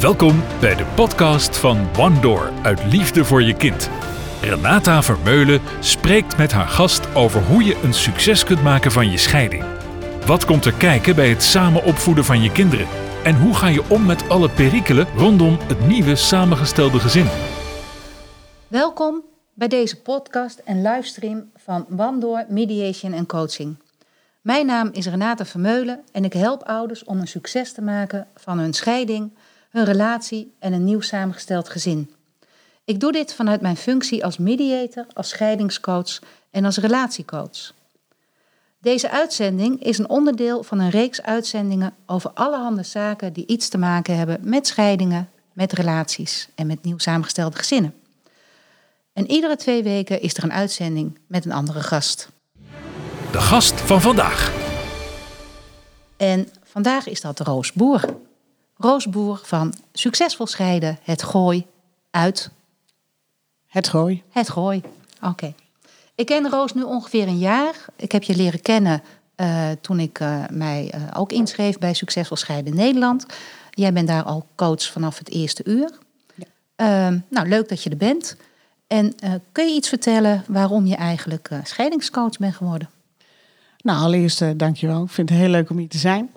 Welkom bij de podcast van One Door uit Liefde voor je kind. Renata Vermeulen spreekt met haar gast over hoe je een succes kunt maken van je scheiding. Wat komt er kijken bij het samen opvoeden van je kinderen? En hoe ga je om met alle perikelen rondom het nieuwe samengestelde gezin? Welkom bij deze podcast en livestream van Wandoor Mediation en Coaching. Mijn naam is Renate Vermeulen en ik help ouders om een succes te maken van hun scheiding, hun relatie en een nieuw samengesteld gezin. Ik doe dit vanuit mijn functie als mediator, als scheidingscoach en als relatiecoach. Deze uitzending is een onderdeel van een reeks uitzendingen over allerhande zaken die iets te maken hebben met scheidingen, met relaties en met nieuw samengestelde gezinnen. En iedere twee weken is er een uitzending met een andere gast. De gast van vandaag. En vandaag is dat Roos Boer. Roos Boer van Succesvol Scheiden, Het Gooi, uit Het gooi. Het Gooi. Oké. Ik ken Roos nu ongeveer een jaar. Ik heb je leren kennen eh, toen ik eh, mij eh, ook inschreef bij Succesvol Scheiden Nederland. Jij bent daar al coach vanaf het eerste uur. Ja. Ehm, nou, leuk dat je er bent. En kun je iets vertellen waarom je eigenlijk scheidingscoach bent geworden? Nou, allereerst uh, dankjewel. Ik vind het heel leuk om hier te zijn.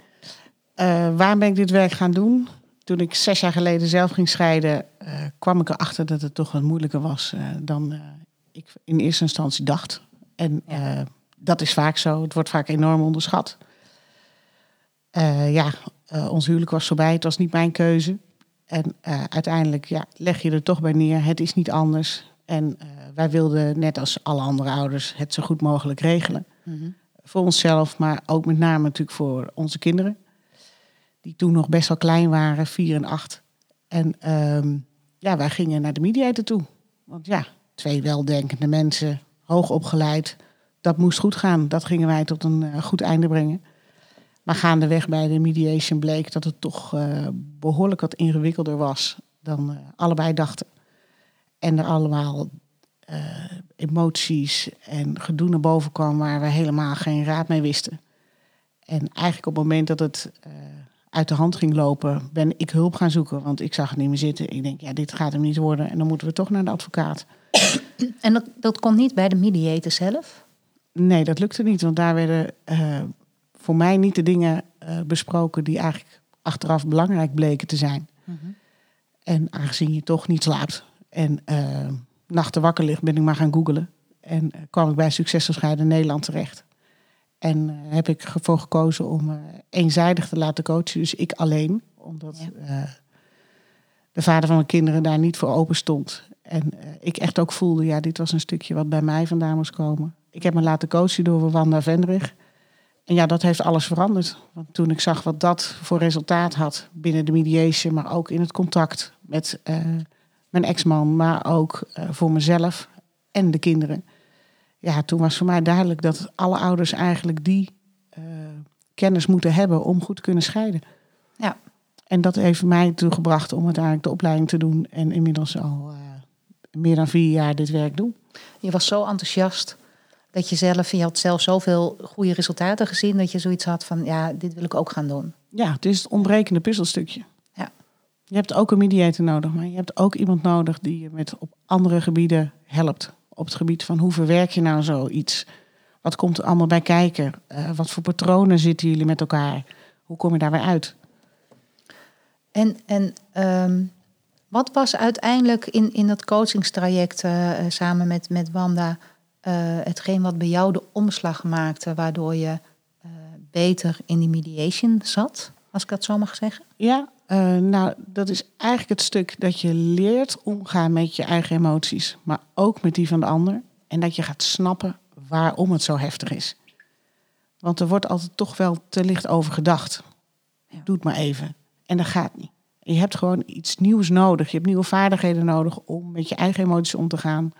Uh, waarom ben ik dit werk gaan doen? Toen ik zes jaar geleden zelf ging scheiden, uh, kwam ik erachter dat het toch wat moeilijker was dan ik in eerste instantie dacht. En dat is vaak zo. Het wordt vaak enorm onderschat. ja, ons huwelijk was voorbij. Het was niet mijn keuze. En uiteindelijk ja, leg je er toch bij neer. Het is niet anders. En wij wilden, net als alle andere ouders, het zo goed mogelijk regelen. Mm -hmm voor onszelf, maar ook met name natuurlijk voor onze kinderen. Die toen nog best wel klein waren, vier en acht. En um, ja, wij gingen naar de mediator toe. Want ja, twee weldenkende mensen, hoog opgeleid. Dat moest goed gaan. Dat gingen wij tot een uh, goed einde brengen. Maar gaandeweg bij de mediation bleek dat het toch uh, behoorlijk wat ingewikkelder was dan uh, allebei dachten. En er allemaal emoties en gedoe naar boven kwam waar we helemaal geen raad mee wisten. En eigenlijk op het moment dat het uit de hand ging lopen, ben ik hulp gaan zoeken. Want ik zag het niet meer zitten. Ik denk, ja, dit gaat hem niet worden. En dan moeten we toch naar de advocaat. En dat, dat kon niet bij de mediator zelf? Nee, dat lukte niet. Want daar werden uh, voor mij niet de dingen besproken die eigenlijk achteraf belangrijk bleken te zijn. Mm -hmm. En aangezien je toch niet slaapt en nachten wakker ligt, ben ik maar gaan googlen. En uh, kwam ik bij Succesvol Scheiden Nederland terecht. En uh, heb ik ervoor gekozen om uh, eenzijdig te laten coachen. Dus ik alleen. Omdat ja. de vader van mijn kinderen daar niet voor open stond. En ik echt ook voelde, ja, dit was een stukje wat bij mij vandaan moest komen. Ik heb me laten coachen door Wanda Vendrich. En ja, dat heeft alles veranderd. Want toen ik zag wat dat voor resultaat had binnen de mediation, maar ook in het contact met mijn ex-man, maar ook uh, voor mezelf en de kinderen. Ja, toen was voor mij duidelijk dat alle ouders eigenlijk die uh, kennis moeten hebben om goed te kunnen scheiden. Ja. En dat heeft mij toegebracht om uiteindelijk de opleiding te doen en inmiddels al uh, meer dan vier jaar dit werk doen. Je was zo enthousiast dat je zelf, je had zelf zoveel goede resultaten gezien dat je zoiets had van, ja, dit wil ik ook gaan doen. Ja, het is het ontbrekende puzzelstukje. Je hebt ook een mediator nodig, maar je hebt ook iemand nodig die je met op andere gebieden helpt. Op het gebied van hoe verwerk je nou zoiets? Wat komt er allemaal bij kijken? Uh, wat voor patronen zitten jullie met elkaar? Hoe kom je daar weer uit? En, en um, wat was uiteindelijk in, in dat coachingstraject uh, samen met, met Wanda uh, hetgeen wat bij jou de omslag maakte, waardoor je beter in die mediation zat, als ik dat zo mag zeggen? Ja, uh, nou, dat is eigenlijk het stuk dat je leert omgaan met je eigen emoties, maar ook met die van de ander. En dat je gaat snappen waarom het zo heftig is. Want er wordt altijd toch wel te licht over gedacht. Ja. Doe het maar even. En dat gaat niet. Je hebt gewoon iets nieuws nodig. Je hebt nieuwe vaardigheden nodig om met je eigen emoties om te gaan.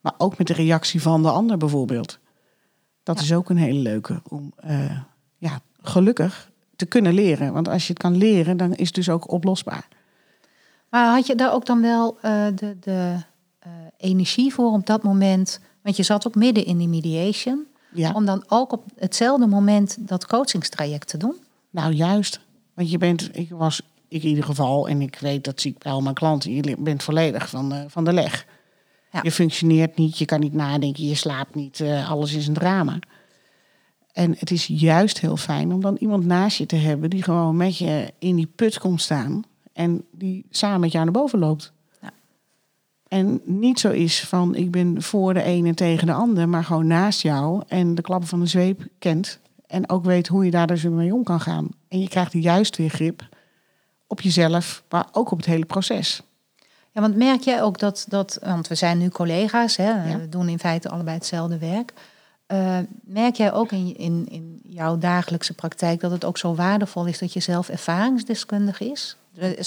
Maar ook met de reactie van de ander bijvoorbeeld. Dat ja. is ook een hele leuke. Om uh, ja, gelukkig te kunnen leren. Want als je het kan leren, dan is het dus ook oplosbaar. Maar had je daar ook dan wel uh, de, de uh, energie voor op dat moment? Want je zat ook midden in die mediation. Ja. Om dan ook op hetzelfde moment dat coachingstraject te doen? Nou, juist. Want je bent, ik was ik in ieder geval, en ik weet dat zie ik bij al mijn klanten, je bent volledig van de, van de leg. Ja. Je functioneert niet, je kan niet nadenken, je slaapt niet, eh, alles is een drama. En het is juist heel fijn om dan iemand naast je te hebben die gewoon met je in die put komt staan en die samen met jou naar boven loopt. Ja. En niet zo is van ik ben voor de ene tegen de ander, maar gewoon naast jou en de klappen van de zweep kent. En ook weet hoe je daar dus mee om kan gaan. En je krijgt juist weer grip op jezelf, maar ook op het hele proces. Ja, want merk jij ook dat, dat want we zijn nu collega's, hè, Ja. we doen in feite allebei hetzelfde werk. Eh, merk jij ook in, in, in jouw dagelijkse praktijk dat het ook zo waardevol is dat je zelf ervaringsdeskundige is,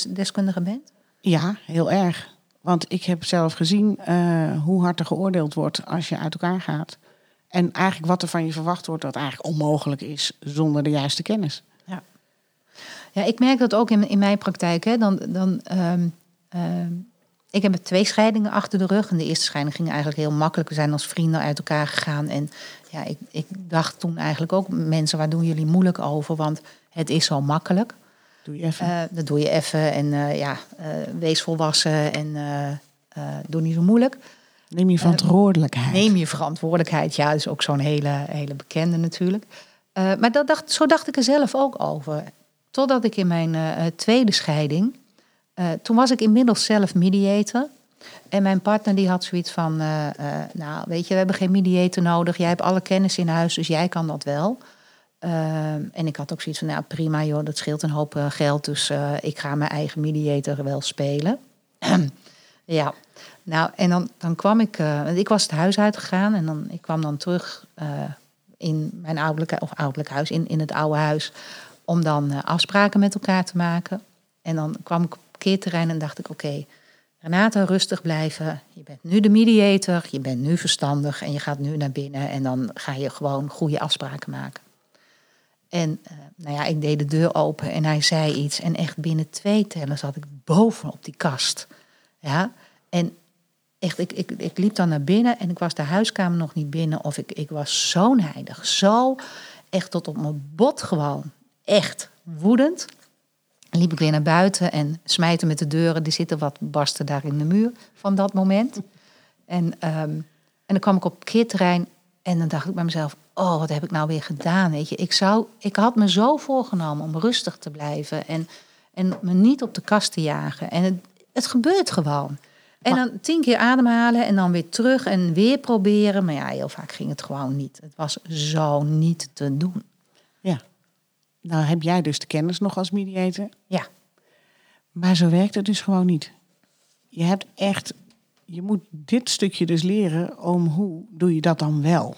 deskundige bent? Ja, heel erg. Want ik heb zelf gezien eh, hoe hard er geoordeeld wordt als je uit elkaar gaat. En eigenlijk wat er van je verwacht wordt, dat eigenlijk onmogelijk is zonder de juiste kennis. Ja, ik merk dat ook in, in mijn praktijk. Hè. Dan, dan, ehm, ehm, ik heb twee scheidingen achter de rug. En de eerste scheiding ging eigenlijk heel makkelijk. We zijn als vrienden uit elkaar gegaan. En ja, ik, ik dacht toen eigenlijk ook, mensen, waar doen jullie moeilijk over? Want het is zo makkelijk. Doe je even. Eh, dat doe je even en eh, ja, eh, wees volwassen en doe niet zo moeilijk. Neem je verantwoordelijkheid. Neem je verantwoordelijkheid. Ja, dat is ook zo'n hele, hele bekende natuurlijk. Maar dat dacht, zo dacht ik er zelf ook over. Totdat ik in mijn tweede scheiding... eh, toen was ik inmiddels zelf mediator. En mijn partner die had zoiets van... eh, eh, nou, weet je, we hebben geen mediator nodig. Jij hebt alle kennis in huis, dus jij kan dat wel. Ehm, en ik had ook zoiets van, nou prima joh, dat scheelt een hoop geld. Dus ik ga mijn eigen mediator wel spelen. ja, nou en dan, dan kwam ik, ik was het huis uitgegaan en dan, ik kwam dan terug in mijn ouderlijk, of ouderlijk huis, in, in het oude huis, om dan afspraken met elkaar te maken. En dan kwam ik parkeerterrein en dacht ik, oké, Renata, rustig blijven. Je bent nu de mediator, je bent nu verstandig en je gaat nu naar binnen en dan ga je gewoon goede afspraken maken. En eh, nou ja, ik deed de deur open en hij zei iets. En echt binnen twee tellen zat ik bovenop die kast. Ja, en echt, ik, ik, ik liep dan naar binnen en ik was de huiskamer nog niet binnen. Of ik, ik was zo nijdig, zo echt tot op mijn bot gewoon. Echt woedend. En liep ik weer naar buiten en smijten met de deuren. Er zitten wat barsten daar in de muur van dat moment. En, ehm, en dan kwam ik op het parkeerterrein en dan dacht ik bij mezelf... oh, wat heb ik nou weer gedaan, weet je. Ik, zou, ik had me zo voorgenomen om rustig te blijven... en, en me niet op de kast te jagen. En het, het gebeurt gewoon. En dan tien keer ademhalen en dan weer terug en weer proberen. Maar ja, heel vaak ging het gewoon niet. Het was zo niet te doen. Ja. Nou heb jij dus de kennis nog als mediator. Ja, Maar zo werkt het dus gewoon niet. Je hebt echt, je moet dit stukje dus leren om hoe doe je dat dan wel.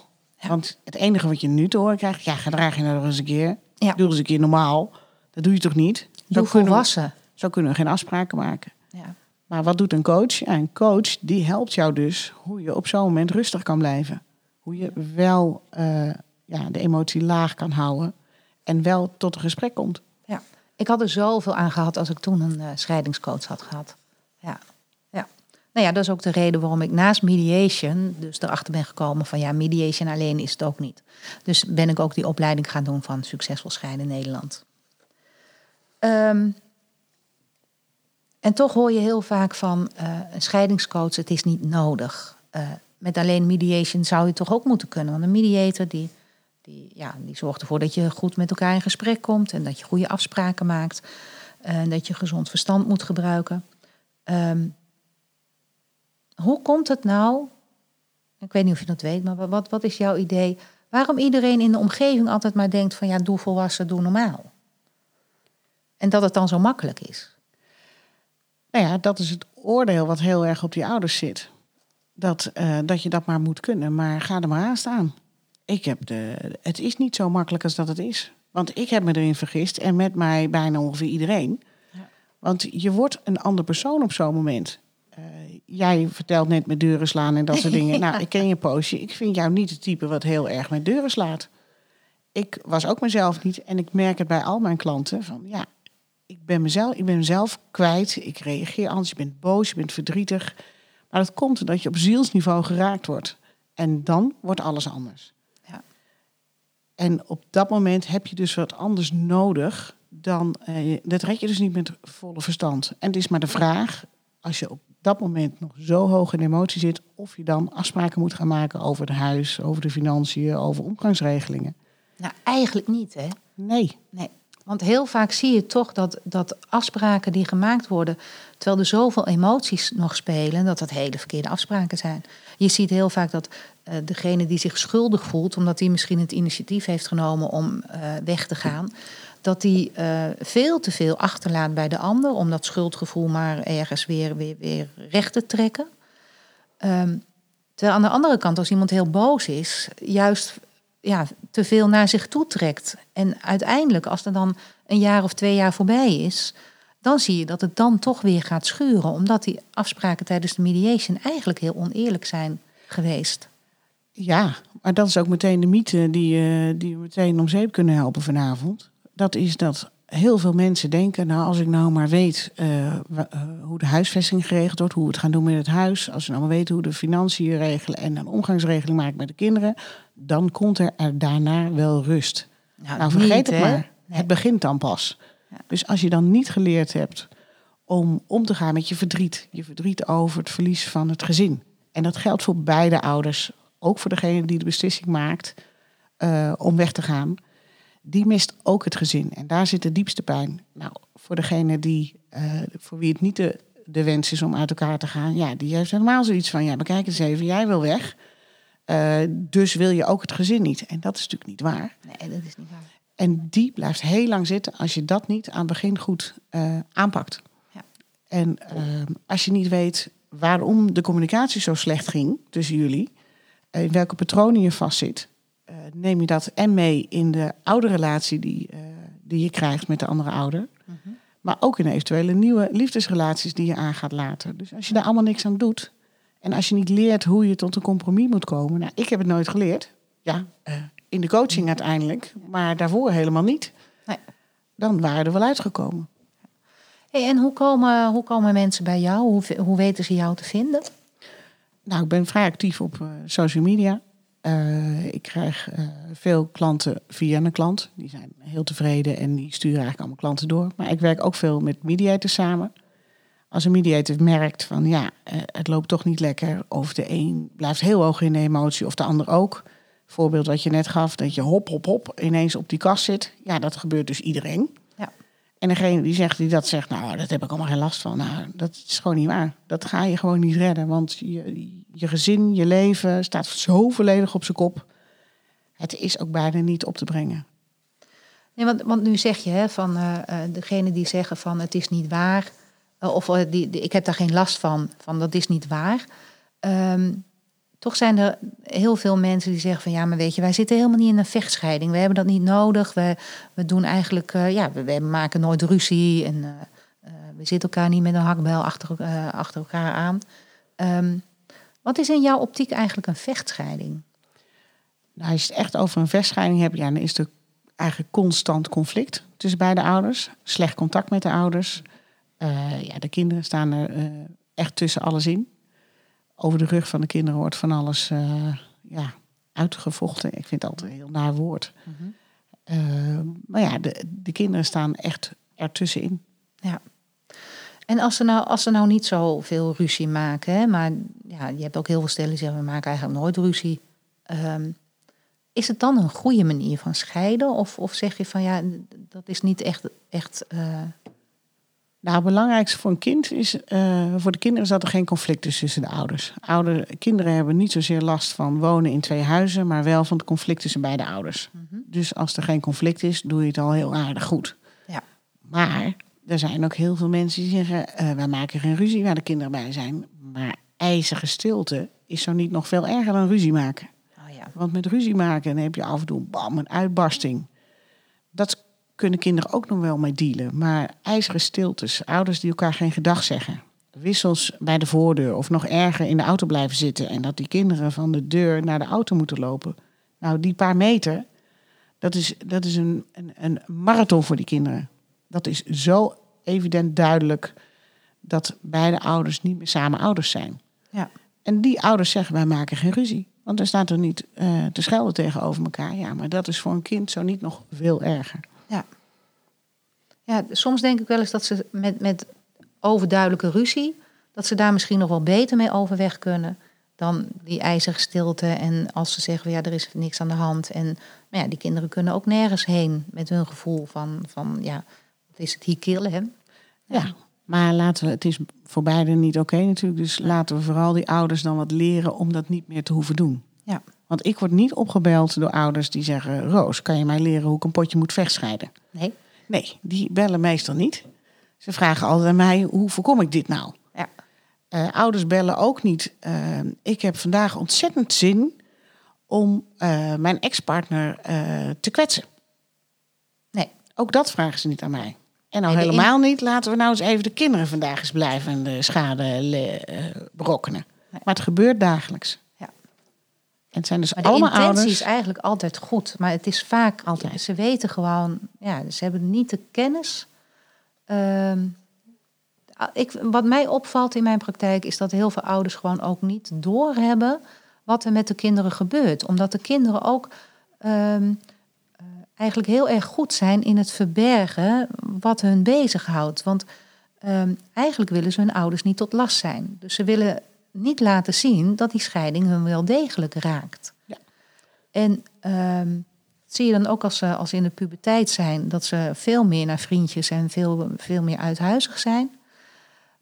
Want het enige wat je nu te horen krijgt, ja, gedraag je nou nog eens een keer. Ja. Doe eens een keer normaal. Dat doe je toch niet? Zo doe kunnen, we, volwassen. zo kunnen we geen afspraken maken. Ja. Maar wat doet een coach? Ja, een coach die helpt jou dus hoe je op zo'n moment rustig kan blijven. Hoe je wel eh, ja, de emotie laag kan houden en wel tot een gesprek komt. Ja, ik had er zoveel aan gehad als ik toen een eh, scheidingscoach had gehad. Ja. ja. Nou ja, dat is ook de reden waarom ik naast mediation dus erachter ben gekomen van ja, mediation alleen is het ook niet. Dus ben ik ook die opleiding gaan doen van Succesvol Scheiden Nederland. Ehm, en toch hoor je heel vaak van eh, een scheidingscoach, het is niet nodig. Eh, met alleen mediation zou je toch ook moeten kunnen. Want een mediator die, die, ja, die zorgt ervoor dat je goed met elkaar in gesprek komt en dat je goede afspraken maakt. En dat je gezond verstand moet gebruiken. Ehm, hoe komt het nou? Ik weet niet of je dat weet, maar wat, wat is jouw idee? Waarom iedereen in de omgeving altijd maar denkt van ja, doe volwassen, doe normaal. En dat het dan zo makkelijk is. Nou ja, dat is het oordeel wat heel erg op die ouders zit. Dat, eh, dat je dat maar moet kunnen, maar ga er maar aan staan. Ik heb de, het is niet zo makkelijk als dat het is. Want ik heb me erin vergist en met mij bijna ongeveer iedereen. Ja. Want je wordt een ander persoon op zo'n moment. Eh, jij vertelt net met deuren slaan en dat soort dingen. Nou, ik ken je poosje. Ik vind jou niet het type wat heel erg met deuren slaat. Ik was ook mezelf niet en ik merk het bij al mijn klanten. Van ja, ik ben mezelf, ik ben mezelf kwijt. Ik reageer anders. Je bent boos, je bent verdrietig. Maar dat komt omdat je op zielsniveau geraakt wordt. En dan wordt alles anders. En op dat moment heb je dus wat anders nodig dan uh, dat red je dus niet met volle verstand. En het is maar de vraag, als je op dat moment nog zo hoog in emotie zit, of je dan afspraken moet gaan maken over het huis, over de financiën, over omgangsregelingen. Nou, eigenlijk niet, hè? Nee. Nee. Want heel vaak zie je toch dat, dat afspraken die gemaakt worden, terwijl er zoveel emoties nog spelen, dat dat hele verkeerde afspraken zijn. Je ziet heel vaak dat uh, degene die zich schuldig voelt, omdat hij misschien het initiatief heeft genomen om uh, weg te gaan, dat die uh, veel te veel achterlaat bij de ander om dat schuldgevoel maar ergens weer, weer, weer recht te trekken. Um, terwijl aan de andere kant, als iemand heel boos is, juist ja, te veel naar zich toe trekt. En uiteindelijk, als er dan een jaar of twee jaar voorbij is, dan zie je dat het dan toch weer gaat schuren, omdat die afspraken tijdens de mediation eigenlijk heel oneerlijk zijn geweest. Ja, maar dat is ook meteen de mythe die, uh, die we meteen om zeep kunnen helpen vanavond. Dat is dat heel veel mensen denken, nou als ik nou maar weet uh, uh, hoe de huisvesting geregeld wordt, hoe we het gaan doen met het huis, als we nou maar weten hoe de financiën regelen en een omgangsregeling maken met de kinderen, dan komt er, er daarna wel rust. Nou, nou vergeet het maar. Nee. Het begint dan pas. Ja. Dus als je dan niet geleerd hebt om om te gaan met je verdriet, je verdriet over het verlies van het gezin. En dat geldt voor beide ouders, ook voor degene die de beslissing maakt uh, om weg te gaan. Die mist ook het gezin. En daar zit de diepste pijn. Nou, voor degene die, uh, voor wie het niet de, de wens is om uit elkaar te gaan, ja, die heeft helemaal zoiets van: ja, bekijk eens even, jij wil weg. Uh, dus wil je ook het gezin niet. En dat is natuurlijk niet waar. Nee, dat is niet waar. En die blijft heel lang zitten als je dat niet aan het begin goed uh, aanpakt. Ja. En uh, als je niet weet waarom de communicatie zo slecht ging tussen jullie, in welke patronen je vastzit, neem je dat en mee in de oude relatie die, die je krijgt met de andere ouder. Mm -hmm. Maar ook in eventuele nieuwe liefdesrelaties die je aangaat later. Dus als je daar allemaal niks aan doet, en als je niet leert hoe je tot een compromis moet komen. Nou, ik heb het nooit geleerd. Ja, uh, in de coaching uiteindelijk. Maar daarvoor helemaal niet. Nee. Dan waren er wel uitgekomen. Hey, en hoe komen, hoe komen mensen bij jou? Hoe, hoe weten ze jou te vinden? Nou, ik ben vrij actief op uh, social media. Uh, ik krijg veel klanten via een klant. Die zijn heel tevreden en die sturen eigenlijk allemaal klanten door. Maar ik werk ook veel met mediators samen als een mediator merkt van ja, het loopt toch niet lekker. Of de een blijft heel hoog in de emotie of de ander ook. Voorbeeld wat je net gaf, dat je hop, hop, hop ineens op die kast zit. Ja, dat gebeurt dus iedereen. Ja. En degene die zegt, die dat zegt, nou, dat heb ik allemaal geen last van. Nou, dat is gewoon niet waar. Dat ga je gewoon niet redden. Want je, je gezin, je leven staat zo volledig op zijn kop. Het is ook bijna niet op te brengen. Nee, want, want nu zeg je hè, van uh, uh, degene die zeggen van het is niet waar of die, die, ik heb daar geen last van, van dat is niet waar. Um, toch zijn er heel veel mensen die zeggen van ja, maar weet je, wij zitten helemaal niet in een vechtscheiding. We hebben dat niet nodig. We, we doen eigenlijk, uh, ja, we, maken nooit ruzie en we zitten elkaar niet met een hakbel achter, elkaar aan. Um, wat is in jouw optiek eigenlijk een vechtscheiding? Nou, als je het echt over een vechtscheiding hebt, ja, dan is er eigenlijk constant conflict tussen beide ouders. Slecht contact met de ouders. Uh, ja, de kinderen staan er uh, echt tussen alles in. Over de rug van de kinderen wordt van alles uh, ja, uitgevochten. Ik vind dat altijd een heel naar woord. -hmm. maar ja, de, de kinderen staan echt ertussenin. Ja. En als ze nou, als ze nou niet zo veel ruzie maken, hè, maar ja, je hebt ook heel veel stellen die zeggen we maken eigenlijk nooit ruzie. Um, is het dan een goede manier van scheiden? Of, of zeg je van ja, dat is niet echt, echt nou, het belangrijkste voor een kind is, uh, voor de kinderen is dat er geen conflict is tussen de ouders. Ouder, kinderen hebben niet zozeer last van wonen in twee huizen, maar wel van het conflict tussen beide ouders. Mm -hmm. Dus als er geen conflict is, doe je het al heel aardig goed. Ja. Maar er zijn ook heel veel mensen die zeggen, uh, wij maken geen ruzie waar de kinderen bij zijn. Maar ijzige stilte is zo niet nog veel erger dan ruzie maken. Oh ja. Want met ruzie maken dan heb je af en toe bam, een uitbarsting. Dat kunnen kinderen ook nog wel mee dealen. Maar ijzeren stiltes, ouders die elkaar geen gedag zeggen, wissels bij de voordeur of nog erger in de auto blijven zitten en dat die kinderen van de deur naar de auto moeten lopen. Nou, die paar meter, dat is, dat is een, een, een marathon voor die kinderen. Dat is zo evident duidelijk dat beide ouders niet meer samen ouders zijn. Ja. En die ouders zeggen, wij maken geen ruzie. Want er staat er niet uh, te schelden tegenover elkaar. Ja, maar dat is voor een kind zo niet nog veel erger. Ja. Ja, soms denk ik wel eens dat ze met, met overduidelijke ruzie, dat ze daar misschien nog wel beter mee overweg kunnen dan die ijzige stilte. En als ze zeggen, ja, er is niks aan de hand. En maar ja, die kinderen kunnen ook nergens heen met hun gevoel van, van ja, wat is het hier killen, hè? Ja, maar laten we, het is voor beiden niet oké natuurlijk. Dus laten we vooral die ouders dan wat leren om dat niet meer te hoeven doen. Ja. Want ik word niet opgebeld door ouders die zeggen: Roos, kan je mij leren hoe ik een potje moet vechtscheiden? Nee. Nee, die bellen meestal niet. Ze vragen altijd aan mij: hoe voorkom ik dit nou? Ja. Eh, ouders bellen ook niet. eh, ik heb vandaag ontzettend zin om eh, mijn ex-partner te kwetsen. Nee. Ook dat vragen ze niet aan mij. En al Nee, helemaal niet, laten we nou eens even de kinderen vandaag eens blijven de schade. Nee. Maar het gebeurt dagelijks. En het zijn dus Maar de allemaal intentie ouders. is eigenlijk altijd goed. Maar het is vaak, Altijd. ze weten gewoon, ja, ze hebben niet de kennis. Ehm, ik, wat mij opvalt in mijn praktijk is dat heel veel ouders gewoon ook niet doorhebben wat er met de kinderen gebeurt. Omdat de kinderen ook ehm, eh, eigenlijk heel erg goed zijn in het verbergen wat hun bezighoudt. Want ehm, eigenlijk willen ze hun ouders niet tot last zijn. Dus ze willen niet laten zien dat die scheiding hun wel degelijk raakt. Ja. En dat zie je dan ook als ze, als ze in de puberteit zijn, dat ze veel meer naar vriendjes en veel, veel meer uithuizig zijn.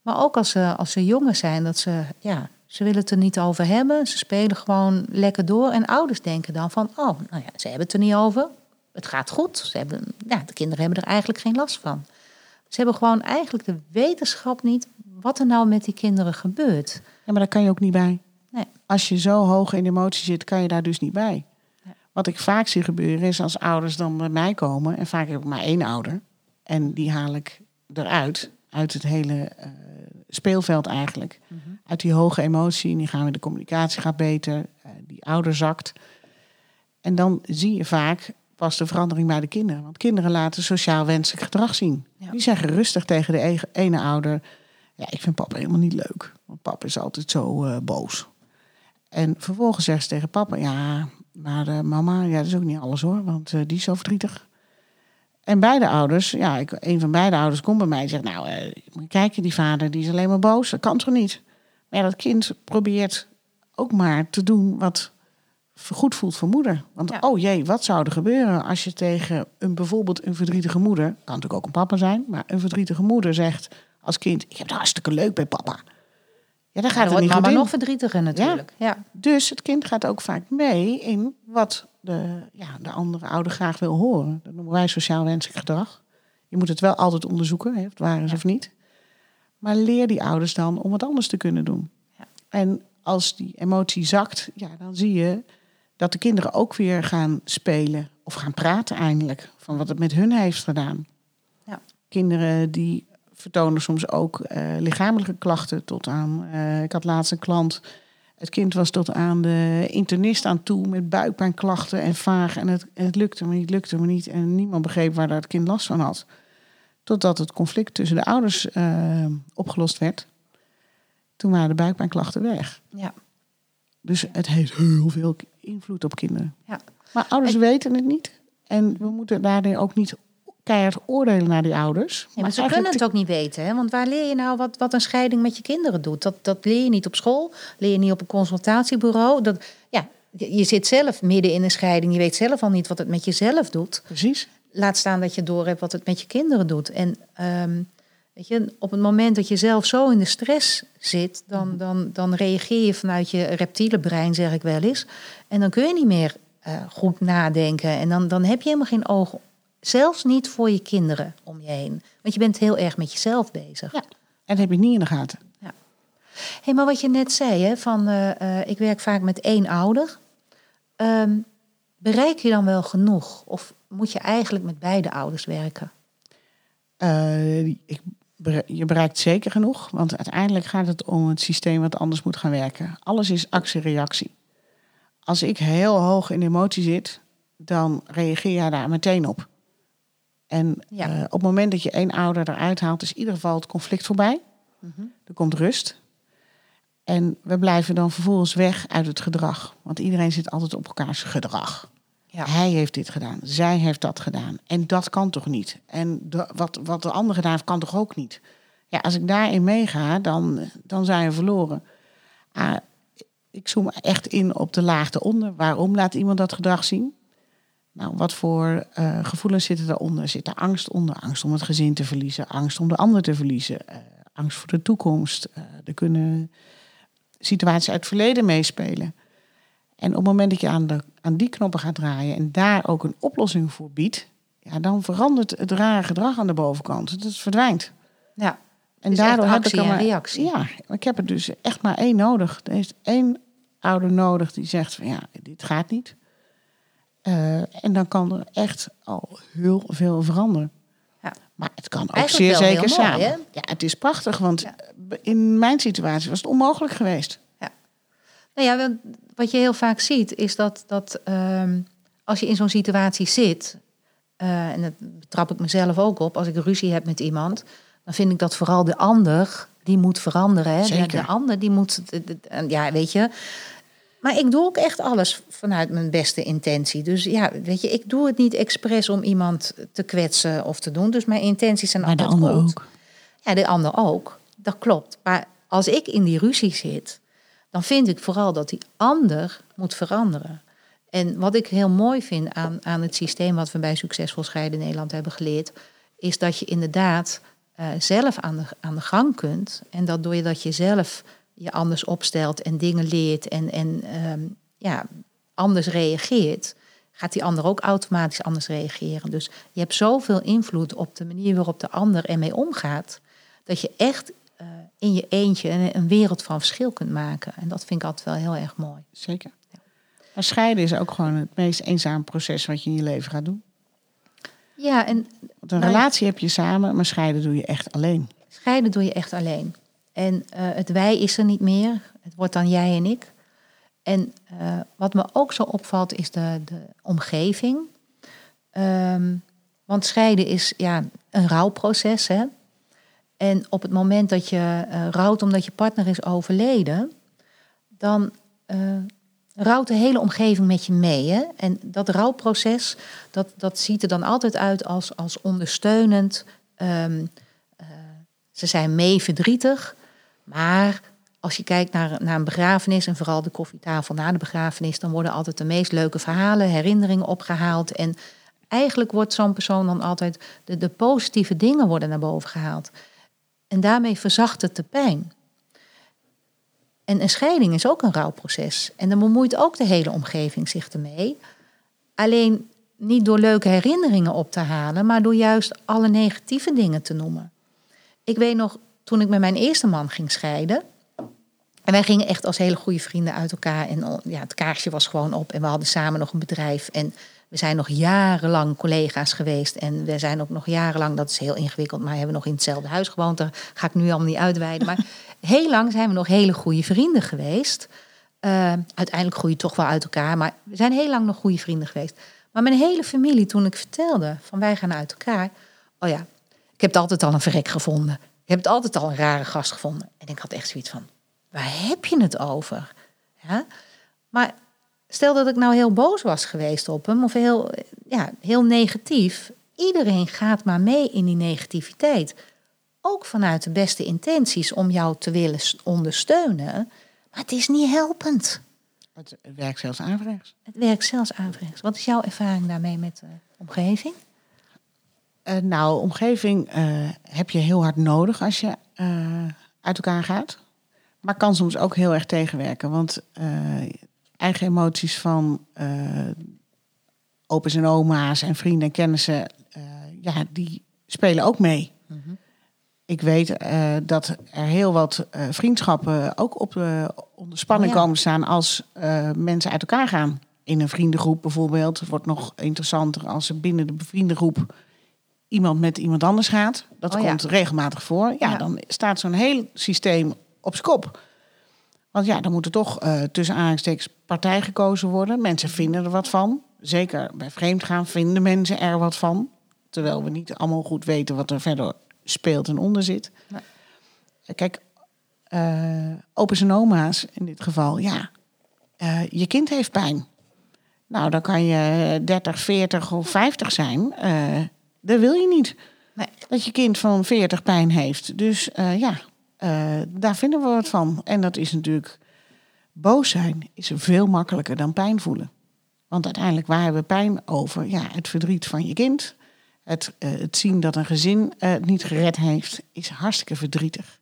Maar ook als ze, als ze jonger zijn, dat ze, ja, ze willen het er niet over hebben. Ze spelen gewoon lekker door. En ouders denken dan van, oh, nou ja, ze hebben het er niet over. Het gaat goed. Ze hebben, ja, de kinderen hebben er eigenlijk geen last van. Ze hebben gewoon eigenlijk de wetenschap niet wat er nou met die kinderen gebeurt. Ja, maar daar kan je ook niet bij. Nee. Als je zo hoog in emotie zit, kan je daar dus niet bij. Nee. Wat ik vaak zie gebeuren is als ouders dan bij mij komen, en vaak heb ik maar één ouder, en die haal ik eruit, uit het hele eh, speelveld eigenlijk. Uit die hoge emotie, en die gaan we, de communicatie gaat beter, eh, die ouder zakt. En dan zie je vaak pas de verandering bij de kinderen. Want kinderen laten sociaal wenselijk gedrag zien. Ja. Die zeggen rustig tegen de e- ene ouder, ja, ik vind papa helemaal niet leuk. Want papa is altijd zo eh, boos. En vervolgens zegt ze tegen papa, ja, maar eh, mama, ja, dat is ook niet alles hoor, want eh, die is zo verdrietig. En beide ouders, ja, ik, een van beide ouders komt bij mij en zegt, nou, moet je kijken, die vader die is alleen maar boos, dat kan toch niet? Maar ja, dat kind probeert ook maar te doen wat goed voelt voor moeder. Want Ja. oh jee, wat zou er gebeuren als je tegen een bijvoorbeeld een verdrietige moeder, kan natuurlijk ook een papa zijn, maar een verdrietige moeder zegt als kind, ik heb het hartstikke leuk bij papa. Ja, dan Dan gaat het wordt niet goed mama nog verdrietiger natuurlijk. Ja. Dus het kind gaat ook vaak mee in wat de, ja, de andere ouder graag wil horen. Dat noemen wij sociaal wenselijk gedrag. Je moet het wel altijd onderzoeken, hè, of het waar is of niet. Maar leer die ouders dan om wat anders te kunnen doen. Ja. En als die emotie zakt, ja, dan zie je dat de kinderen ook weer gaan spelen of gaan praten eindelijk van wat het met hun heeft gedaan. Ja. Kinderen die vertonen soms ook eh, lichamelijke klachten tot aan. eh, ik had laatst een klant. Het kind was tot aan de internist aan toe met buikpijnklachten en vaag. En het, het lukte me niet, lukte me niet. En niemand begreep waar dat kind last van had. Totdat het conflict tussen de ouders eh, opgelost werd. Toen waren de buikpijnklachten weg. Ja. Dus het heeft heel veel invloed op kinderen. Ja. Maar ouders weten het niet. En we moeten daarin ook niet keihard oordelen naar die ouders. Ja, maar ze kunnen het ook niet weten. Hè? Want waar leer je nou wat, wat een scheiding met je kinderen doet? Dat, dat leer je niet op school, leer je niet op een consultatiebureau. Dat, ja, je, zit zelf midden in een scheiding. Je weet zelf al niet wat het met jezelf doet. Precies. Laat staan dat je door hebt wat het met je kinderen doet. En ehm, weet je, op het moment dat je zelf zo in de stress zit, dan, dan, dan reageer je vanuit je reptiele brein, zeg ik wel eens. En dan kun je niet meer eh, goed nadenken. En dan, dan heb je helemaal geen oog, zelfs niet voor je kinderen om je heen. Want je bent heel erg met jezelf bezig. Ja. En dat heb je niet in de gaten. Hey, maar wat je net zei, hè, van eh, eh, ik werk vaak met één ouder. Ehm, bereik je dan wel genoeg? Of moet je eigenlijk met beide ouders werken? Eh, ik, je bereikt zeker genoeg, want uiteindelijk gaat het om het systeem wat anders moet gaan werken. Alles is actie-reactie. Als ik heel hoog in emotie zit, dan reageer jij daar meteen op. En Ja. eh, op het moment dat je één ouder eruit haalt, is in ieder geval het conflict voorbij. Er komt rust. En we blijven dan vervolgens weg uit het gedrag. Want iedereen zit altijd op elkaars gedrag. Ja. Hij heeft dit gedaan, zij heeft dat gedaan. En dat kan toch niet? En de, wat, wat de ander gedaan heeft, kan toch ook niet? Ja, als ik daarin meega, dan, dan zijn we verloren. Ah, ik zoom echt in op de laag eronder. Waarom laat iemand dat gedrag zien? Nou, wat voor uh, gevoelens zitten daaronder? Zit er angst onder? Angst om het gezin te verliezen, angst om de ander te verliezen, uh, angst voor de toekomst. Uh, er kunnen situaties uit het verleden meespelen. En op het moment dat je aan, de, aan die knoppen gaat draaien en daar ook een oplossing voor biedt, ja, dan verandert het rare gedrag aan de bovenkant. Het verdwijnt. Ja. En daardoor heb ik een reactie. Ja, ik heb er dus echt maar één nodig. Er is één ouder nodig die zegt van ja, dit gaat niet. Uh, en dan kan er echt al heel veel veranderen. Ja. Maar het kan ook zeer zeker samen. ja, het is prachtig, want in mijn situatie was het onmogelijk geweest. Ja. Nou ja, wat je heel vaak ziet is dat, dat um, als je in zo'n situatie zit, uh, en dat betrap ik mezelf ook op, als ik ruzie heb met iemand, dan vind ik dat vooral de ander die moet veranderen. Hè? De, de, ander die moet, ja, weet je. Maar ik doe ook echt alles vanuit mijn beste intentie. Dus ja, weet je, ik doe het niet expres om iemand te kwetsen of te doen. Dus mijn intenties zijn maar altijd de ander ook. Ja, de ander ook. Dat klopt. Maar als ik in die ruzie zit, dan vind ik vooral dat die ander moet veranderen. En wat ik heel mooi vind aan, aan het systeem wat we bij Succesvol Scheiden Nederland hebben geleerd, is dat je inderdaad uh, zelf aan de, aan de gang kunt. En dat door je dat je zelf je anders opstelt en dingen leert en, en um, ja, anders reageert, gaat die ander ook automatisch anders reageren. Dus je hebt zoveel invloed op de manier waarop de ander ermee omgaat, dat je echt uh, in je eentje een, een, wereld van verschil kunt maken. En dat vind ik altijd wel heel erg mooi. Zeker. Ja. Maar scheiden is ook gewoon het meest eenzame proces wat je in je leven gaat doen. Ja, en. Want een relatie heb je samen, maar scheiden doe je echt alleen. Scheiden doe je echt alleen. En uh, het wij is er niet meer. Het wordt dan jij en ik. En uh, wat me ook zo opvalt is de, de omgeving. Um, want scheiden is ja, een rouwproces. Hè? En op het moment dat je uh, rouwt omdat je partner is overleden, dan rouwt de hele omgeving met je mee. Hè? En dat rouwproces, dat, dat ziet er dan altijd uit als, als ondersteunend. Um, ze zijn mee verdrietig, maar als je kijkt naar, naar een begrafenis en vooral de koffietafel na de begrafenis, dan worden altijd de meest leuke verhalen, herinneringen opgehaald. En eigenlijk wordt zo'n persoon dan altijd, de, de positieve dingen worden naar boven gehaald. En daarmee verzacht het de pijn. En een scheiding is ook een rouwproces. En dan bemoeit ook de hele omgeving zich ermee. Alleen niet door leuke herinneringen op te halen, maar door juist alle negatieve dingen te noemen. Ik weet nog, toen ik met mijn eerste man ging scheiden. En wij gingen echt als hele goede vrienden uit elkaar. En ja, het kaarsje was gewoon op. En we hadden samen nog een bedrijf. En we zijn nog jarenlang collega's geweest. En we zijn ook nog jarenlang, dat is heel ingewikkeld, maar hebben nog in hetzelfde huis gewoond. Daar ga ik nu allemaal niet uitweiden. Maar heel lang zijn we nog hele goede vrienden geweest. Uh, uiteindelijk groei je toch wel uit elkaar. Maar we zijn heel lang nog goede vrienden geweest. Maar mijn hele familie, toen ik vertelde van wij gaan uit elkaar. Oh ja, ik heb het altijd al een verrek gevonden. Ik heb het altijd al een rare gast gevonden. En ik had echt zoiets van, waar heb je het over? Ja? Maar stel dat ik nou heel boos was geweest op hem, of heel, ja, heel negatief. Iedereen gaat maar mee in die negativiteit. Ook vanuit de beste intenties om jou te willen ondersteunen. Maar het is niet helpend. Het werkt zelfs averechts. Het werkt zelfs averechts. Wat is jouw ervaring daarmee met de omgeving? Uh, nou, omgeving uh, heb je heel hard nodig als je uh, uit elkaar gaat. Maar kan soms ook heel erg tegenwerken. Want eigen emoties van opa's en oma's en vrienden en kennissen, ja, die spelen ook mee. Mm -hmm. Ik weet dat er heel wat vriendschappen ook op onder spanning oh, ja. komen staan als mensen uit elkaar gaan. In een vriendengroep bijvoorbeeld. Het wordt nog interessanter als ze binnen de vriendengroep iemand met iemand anders gaat. Dat oh, komt regelmatig voor. Ja, dan staat zo'n heel systeem op zijn kop. Want ja, dan moet er toch uh, tussen aanhalingstekens partij gekozen worden. Mensen vinden er wat van. Zeker bij vreemdgaan vinden mensen er wat van. Terwijl we niet allemaal goed weten wat er verder speelt en onder zit. Nee. Kijk, uh, opa's en oma's in dit geval, ja. Uh, je kind heeft pijn. Nou, dan kan je 30, 40 of 50 zijn. Dat wil je niet. Nee. Dat je kind van 40 pijn heeft. Dus uh, ja, uh, daar vinden we wat van. En dat is natuurlijk. Boos zijn is veel makkelijker dan pijn voelen. Want uiteindelijk, waar hebben we pijn over? Ja, het verdriet van je kind. Het, het zien dat een gezin het niet gered heeft, is hartstikke verdrietig.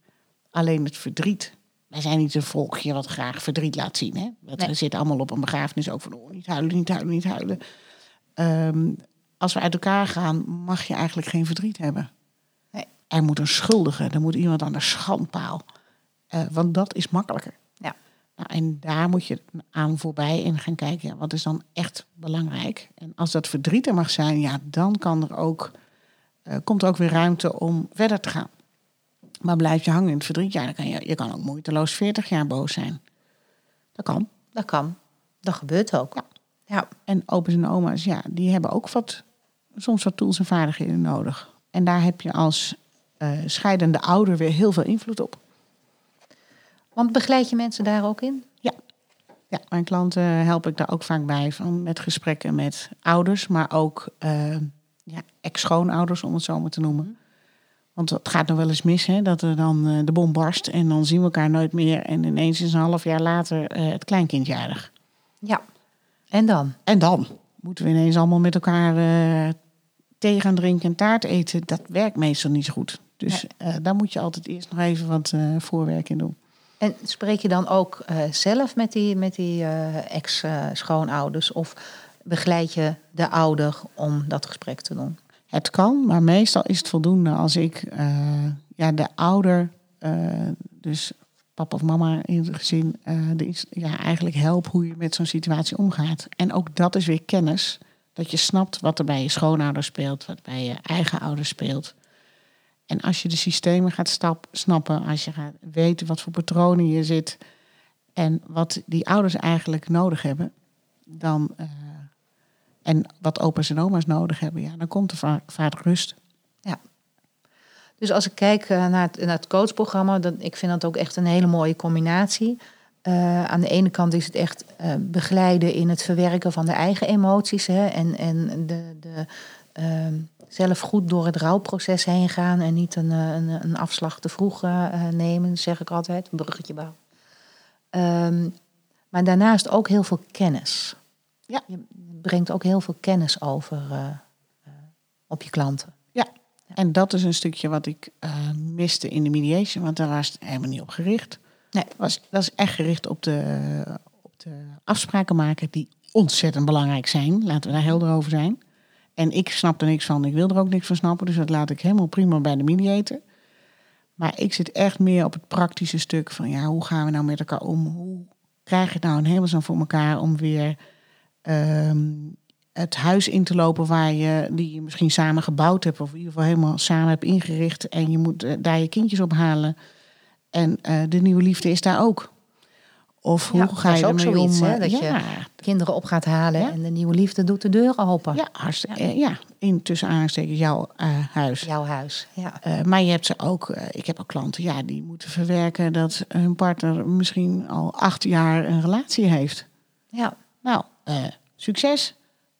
Alleen het verdriet wij zijn niet een volkje wat graag verdriet laat zien. Hè? Dat We zitten allemaal op een begrafenis ook van oh, niet huilen, niet huilen, niet huilen. Um, als we uit elkaar gaan, mag je eigenlijk geen verdriet hebben. Nee. Er moet een schuldige, er moet iemand aan de schandpaal. Uh, want dat is makkelijker. Ja. Nou, en daar moet je aan voorbij en gaan kijken, ja, wat is dan echt belangrijk? En als dat verdriet er mag zijn, ja, dan kan er ook, uh, komt er ook weer ruimte om verder te gaan. Maar blijf je hangen in het verdriet, ja, dan kan je, je kan ook moeiteloos 40 jaar boos zijn. Dat kan. Dat kan. Dat gebeurt ook. Ja. ja. En opa's en oma's, ja, die hebben ook wat, soms wat tools en vaardigheden nodig. En daar heb je als uh, scheidende ouder weer heel veel invloed op. Want begeleid je mensen daar ook in? Ja. Ja, mijn klanten help ik daar ook vaak bij. Van met gesprekken met ouders, maar ook uh, ja, ex-schoonouders, om het zo maar te noemen. Want het gaat nog wel eens mis, hè, dat er dan uh, de bom barst en dan zien we elkaar nooit meer. En ineens is een half jaar later uh, het kleinkind jarig. Ja, en dan? En dan moeten we ineens allemaal met elkaar thee gaan drinken en taart eten. Dat werkt meestal niet zo goed. Dus nee. daar moet je altijd eerst nog even wat voorwerk in doen. En spreek je dan ook zelf met die, met die ex-schoonouders? of begeleid je de ouder om dat gesprek te doen? Het kan, maar meestal is het voldoende als ik uh, ja, de ouder, uh, dus papa of mama in het gezin, uh, de, ja, eigenlijk help hoe je met zo'n situatie omgaat. En ook dat is weer kennis. Dat je snapt wat er bij je schoonouders speelt, wat bij je eigen ouders speelt. En als je de systemen gaat stap, snappen, als je gaat weten wat voor patronen je zit en wat die ouders eigenlijk nodig hebben, dan en wat opa's en oma's nodig hebben, ja, dan komt er vaak, rust. Ja. Dus als ik kijk uh, naar, het, naar het coachprogramma, dan, ik vind dat ook echt een hele mooie combinatie. Uh, aan de ene kant is het echt uh, begeleiden in het verwerken van de eigen emoties. Hè, en en de, de, ehm, zelf goed door het rouwproces heen gaan en niet een, een, een afslag te vroeg nemen, zeg ik altijd, een bruggetje bouwen. Um, maar daarnaast ook heel veel kennis. Ja. Je brengt ook heel veel kennis over op je klanten. Ja. en dat is een stukje wat ik miste in de mediation, want daar was het helemaal niet op gericht. Nee. Dat is echt gericht op de, op de afspraken maken die ontzettend belangrijk zijn. Laten we daar helder over zijn. En ik snap er niks van, ik wil er ook niks van snappen, dus dat laat ik helemaal prima bij de mediator. Maar ik zit echt meer op het praktische stuk van ja, hoe gaan we nou met elkaar om? Hoe krijg je nou een hemelsnaam voor elkaar om weer um, het huis in te lopen waar je, die je misschien samen gebouwd hebt, of in ieder geval helemaal samen hebt ingericht. En je moet uh, daar je kindjes ophalen. En uh, de nieuwe liefde is daar ook. Of hoe ja, ga je ermee zoiets, om? Hè, dat ja. je kinderen op gaat halen Ja. en de nieuwe liefde doet de deuren open. Ja, hartstikke, ja. ja, in tussen aanhalingstekens jouw uh, huis. Jouw huis, ja. Uh, maar je hebt ze ook, uh, ik heb ook klanten, ja, die moeten verwerken dat hun partner misschien al acht jaar een relatie heeft. Ja, Nou, succes.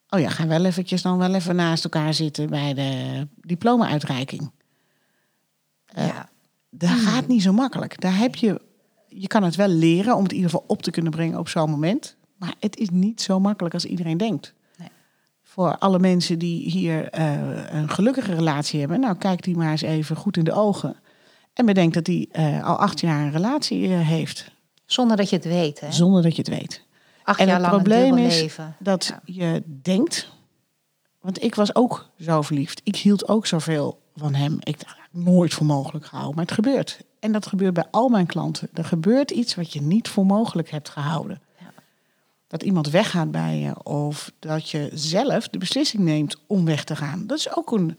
Oh ja, ga wel eventjes dan wel even naast elkaar zitten bij de diploma-uitreiking. ja. Dat gaat niet zo makkelijk. Daar heb je, je kan het wel leren om het in ieder geval op te kunnen brengen op zo'n moment. Maar het is niet zo makkelijk als iedereen denkt. Nee. Voor alle mensen die hier uh, een gelukkige relatie hebben, nou kijk die maar eens even goed in de ogen. En bedenk dat die uh, al acht jaar een relatie uh, heeft. Zonder dat je het weet, hè? Zonder dat je het weet. Acht en jaar het lang probleem een is leven. dat Ja. je denkt. Want ik was ook zo verliefd. Ik hield ook zoveel van hem. Ik dacht, nooit voor mogelijk gehouden. Maar het gebeurt. En dat gebeurt bij al mijn klanten. Er gebeurt iets wat je niet voor mogelijk hebt gehouden. Ja. Dat iemand weggaat bij je. Of dat je zelf de beslissing neemt om weg te gaan. Dat is ook een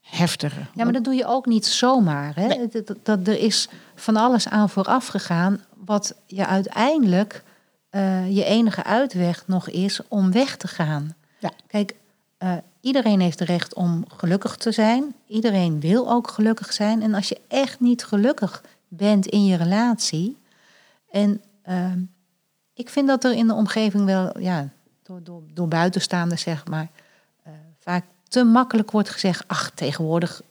heftige. Ja, maar dat doe je ook niet zomaar. Hè? Nee. Dat, er is van alles aan vooraf gegaan, wat je uiteindelijk uh, je enige uitweg nog is om weg te gaan. Ja. Kijk, uh, iedereen heeft recht om gelukkig te zijn. Iedereen wil ook gelukkig zijn. En als je echt niet gelukkig bent in je relatie. En uh, ik vind dat er in de omgeving wel, ja, door, door, door buitenstaanders zeg maar, eh, vaak te makkelijk wordt gezegd, ach, tegenwoordig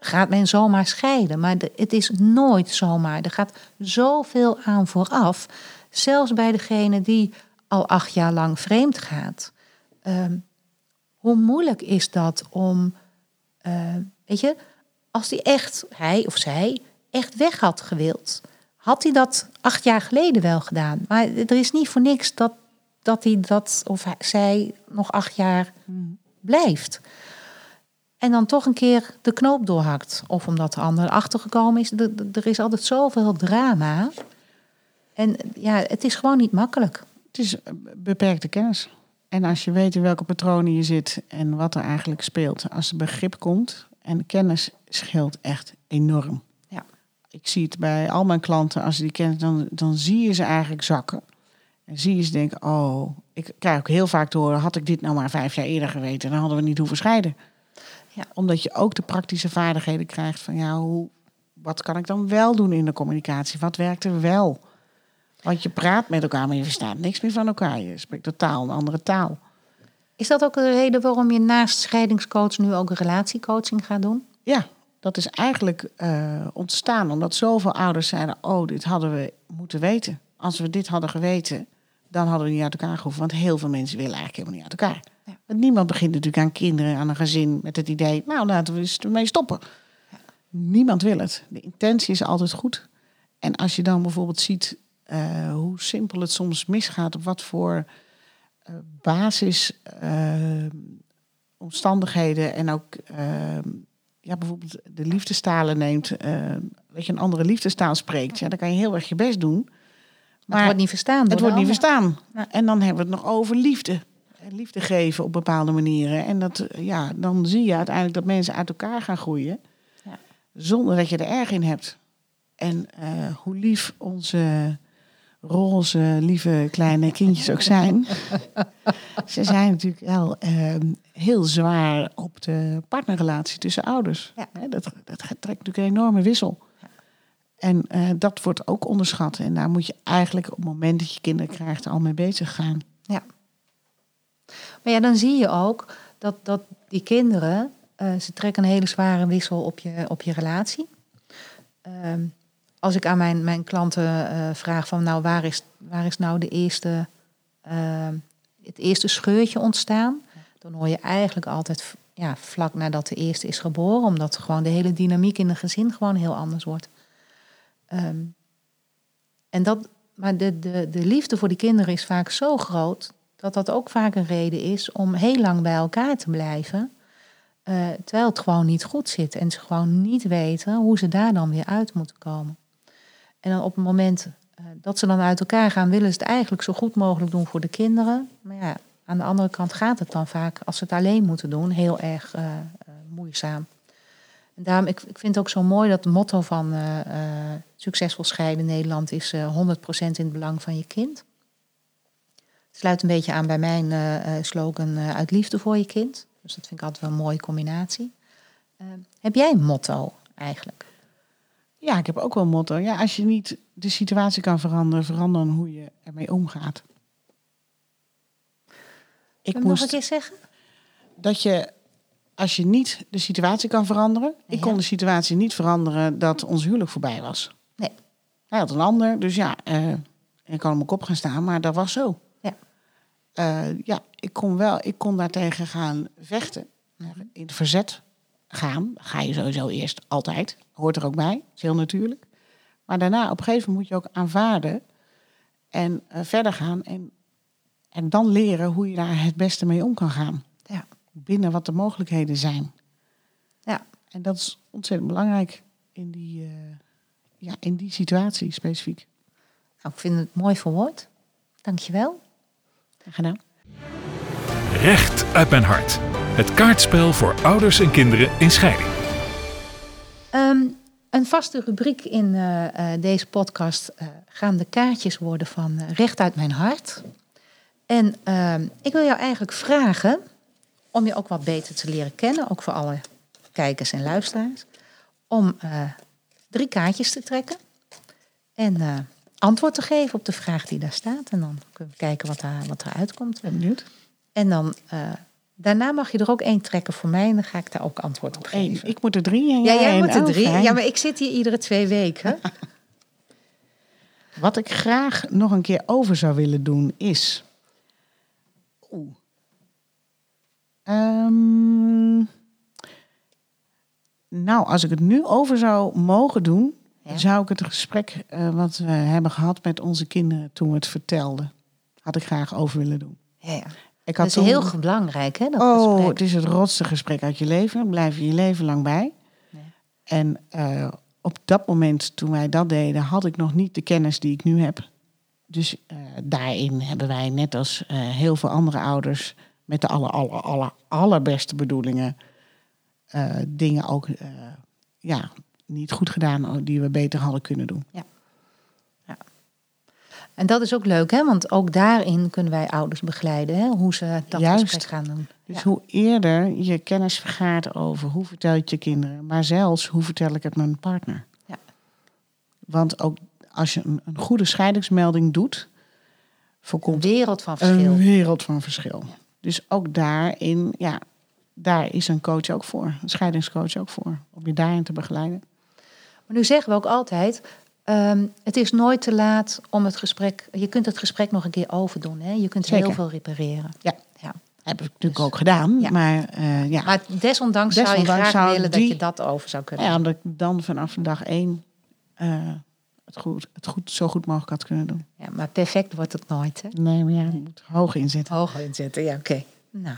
gaat men zomaar scheiden. Maar het is nooit zomaar. Er gaat zoveel aan vooraf. Zelfs bij degene die al acht jaar lang vreemd gaat. Ehm, hoe moeilijk is dat om, eh, weet je, als hij echt, hij of zij, echt weg had gewild, had hij dat acht jaar geleden wel gedaan. Maar er is niet voor niks dat, dat hij dat of zij nog acht jaar blijft. En dan toch een keer de knoop doorhakt. Of omdat de ander erachter gekomen is. Er is altijd zoveel drama. En ja, het is gewoon niet makkelijk. Het is eh, beperkte kennis. En als je weet in welke patronen je zit en wat er eigenlijk speelt. Als er begrip komt en kennis scheelt echt enorm. Ja. Ik zie het bij al mijn klanten. Als ze die kennen, dan, dan zie je ze eigenlijk zakken. En zie je ze denken, oh, ik krijg ook heel vaak te horen... had ik dit nou maar vijf jaar eerder geweten, dan hadden we niet hoeven scheiden. Ja. Omdat je ook de praktische vaardigheden krijgt van... ja, hoe, wat kan ik dan wel doen in de communicatie? Wat werkt er wel? Want je praat met elkaar, maar je verstaat niks meer van elkaar. Je spreekt totaal een andere taal. Is dat ook de reden waarom je naast scheidingscoach nu ook relatiecoaching gaat doen? Ja, dat is eigenlijk eh, ontstaan omdat zoveel ouders zeiden... oh, dit hadden we moeten weten. Als we dit hadden geweten, dan hadden we niet uit elkaar gehoeven. Want heel veel mensen willen eigenlijk helemaal niet uit elkaar. Ja. Want niemand begint natuurlijk aan kinderen, aan een gezin... met het idee, nou, laten we eens ermee stoppen. Niemand wil het. De intentie is altijd goed. En als je dan bijvoorbeeld ziet eh, hoe simpel het soms misgaat... op wat voor eh, basis... eh, omstandigheden en ook ja, bijvoorbeeld de liefdestalen neemt, dat je een andere liefdestaal spreekt, ja, dan kan je heel erg je best doen. Maar het wordt niet verstaan. het wordt niet verstaan. Ja. En dan hebben we het nog over liefde. En Liefde geven op bepaalde manieren. En dat, ja, dan zie je uiteindelijk dat mensen uit elkaar gaan groeien. Ja. Zonder dat je er erg in hebt. En hoe lief onze roze, lieve kleine kindjes ook zijn. ze zijn natuurlijk wel eh, heel zwaar op de partnerrelatie tussen ouders. Ja. Dat, dat trekt natuurlijk een enorme wissel. En eh, dat wordt ook onderschat. En daar moet je eigenlijk op het moment dat je kinderen krijgt al mee bezig gaan. Ja. Maar ja, dan zie je ook dat, dat die kinderen, eh, ze trekken een hele zware wissel op je, op je relatie. Ehm, als ik aan mijn, mijn klanten eh, vraag van nou, waar is, waar is nou de eerste, ehm, het eerste scheurtje ontstaan? Dan hoor je eigenlijk altijd ja, vlak nadat de eerste is geboren, omdat gewoon de hele dynamiek in een gezin gewoon heel anders wordt. Ehm, en dat, maar de, de, de liefde voor die kinderen is vaak zo groot dat dat ook vaak een reden is om heel lang bij elkaar te blijven. eh, terwijl het gewoon niet goed zit en ze gewoon niet weten hoe ze daar dan weer uit moeten komen. En dan op het moment eh, dat ze dan uit elkaar gaan, willen ze het eigenlijk zo goed mogelijk doen voor de kinderen. Maar ja, aan de andere kant gaat het dan vaak, als ze het alleen moeten doen, heel erg eh, eh, moeizaam. En daarom, ik, ik vind het ook zo mooi dat het motto van Succesvol Scheiden Nederland is eh 100% in het belang van je kind. Het sluit een beetje aan bij mijn slogan uit liefde voor je kind. Dus dat vind ik altijd wel een mooie combinatie. Heb jij een motto eigenlijk? Ja, ik heb ook wel een motto. Ja, als je niet de situatie kan veranderen, verander dan hoe je ermee omgaat. Ik je nog een moest keer zeggen? dat je, als je niet de situatie kan veranderen. Ik kon de situatie niet veranderen dat ons huwelijk voorbij was. Nee. Hij had een ander, dus ja, eh, ik kan op mijn kop gaan staan, maar dat was zo. Ja. Eh, ja, ik kon wel, ik kon daartegen gaan vechten, in het verzet gaan. Ga je sowieso eerst altijd, hoort er ook bij, is heel natuurlijk. Maar daarna, op een gegeven moment moet je ook aanvaarden en eh, verder gaan en, en dan leren hoe je daar het beste mee om kan gaan. Ja. Binnen wat de mogelijkheden zijn. Ja. En dat is ontzettend belangrijk in die, eh, ja, in die situatie specifiek. Nou, ik vind het mooi verwoord. Dankjewel. Graag Gedaan. Recht uit mijn hart. Het kaartspel voor ouders en kinderen in scheiding. Ehm, een vaste rubriek in eh, eh, deze podcast eh, gaan de kaartjes worden van Recht uit mijn hart. En ehm, ik wil jou eigenlijk vragen om je ook wat beter te leren kennen, ook voor alle kijkers en luisteraars, om drie kaartjes te trekken. En antwoord te geven op de vraag die daar staat. En dan kunnen we kijken wat, daar, wat eruit komt. Ben benieuwd. En dan daarna mag je er ook één trekken voor mij en dan ga ik daar ook antwoord op Eén. geven. Ik moet er drie en ja, jij jij moet er drie. fijn. Ja, maar ik zit hier iedere twee weken. Wat ik graag nog een keer over zou willen doen is. Oeh. Ehm, nou, als ik het nu over zou mogen doen, Ja. zou ik het gesprek eh, wat we hebben gehad met onze kinderen toen we het vertelden, had ik graag over willen doen. Ja, ja. Ik Dat is toen- heel belangrijk, hè? Dat oh, gesprek. het is het rotste gesprek uit je leven. Blijf je je leven lang bij. Ja. En eh, op dat moment, toen wij dat deden, had ik nog niet de kennis die ik nu heb. Dus eh, daarin hebben wij, net als eh, heel veel andere ouders, met de aller, aller, aller, allerbeste bedoelingen, dingen ook ja, niet goed gedaan oh, die we beter hadden kunnen doen. En dat is ook leuk, hè? Want ook daarin kunnen wij ouders begeleiden, hè? Hoe ze dat Juist. gesprek gaan doen. Dus Ja. hoe eerder je kennis vergaart over hoe vertel je het je kinderen, maar zelfs hoe vertel ik het mijn partner. Ja. Want ook als je een, een goede scheidingsmelding doet, Een voorkomt wereld van verschil. een wereld van verschil. Dus ook daarin, ja, daar is een coach ook voor, een scheidingscoach ook voor, om je daarin te begeleiden. Maar nu zeggen we ook altijd, ehm, het is nooit te laat om het gesprek... Je kunt het gesprek nog een keer overdoen, hè? Je kunt Zeker. heel veel repareren. Ja. ja. Heb ik natuurlijk Dus- ook gedaan, Ja. maar eh, ja. Maar desondanks, zou je graag zou willen dat je dat over zou kunnen. ja, omdat ik dan vanaf dag één eh, het, goed, het goed, zo goed mogelijk had kunnen doen. Ja, maar perfect wordt het nooit, hè? Nee, maar ja, je moet hoog inzetten. Hoog inzetten, ja, oké. Nou,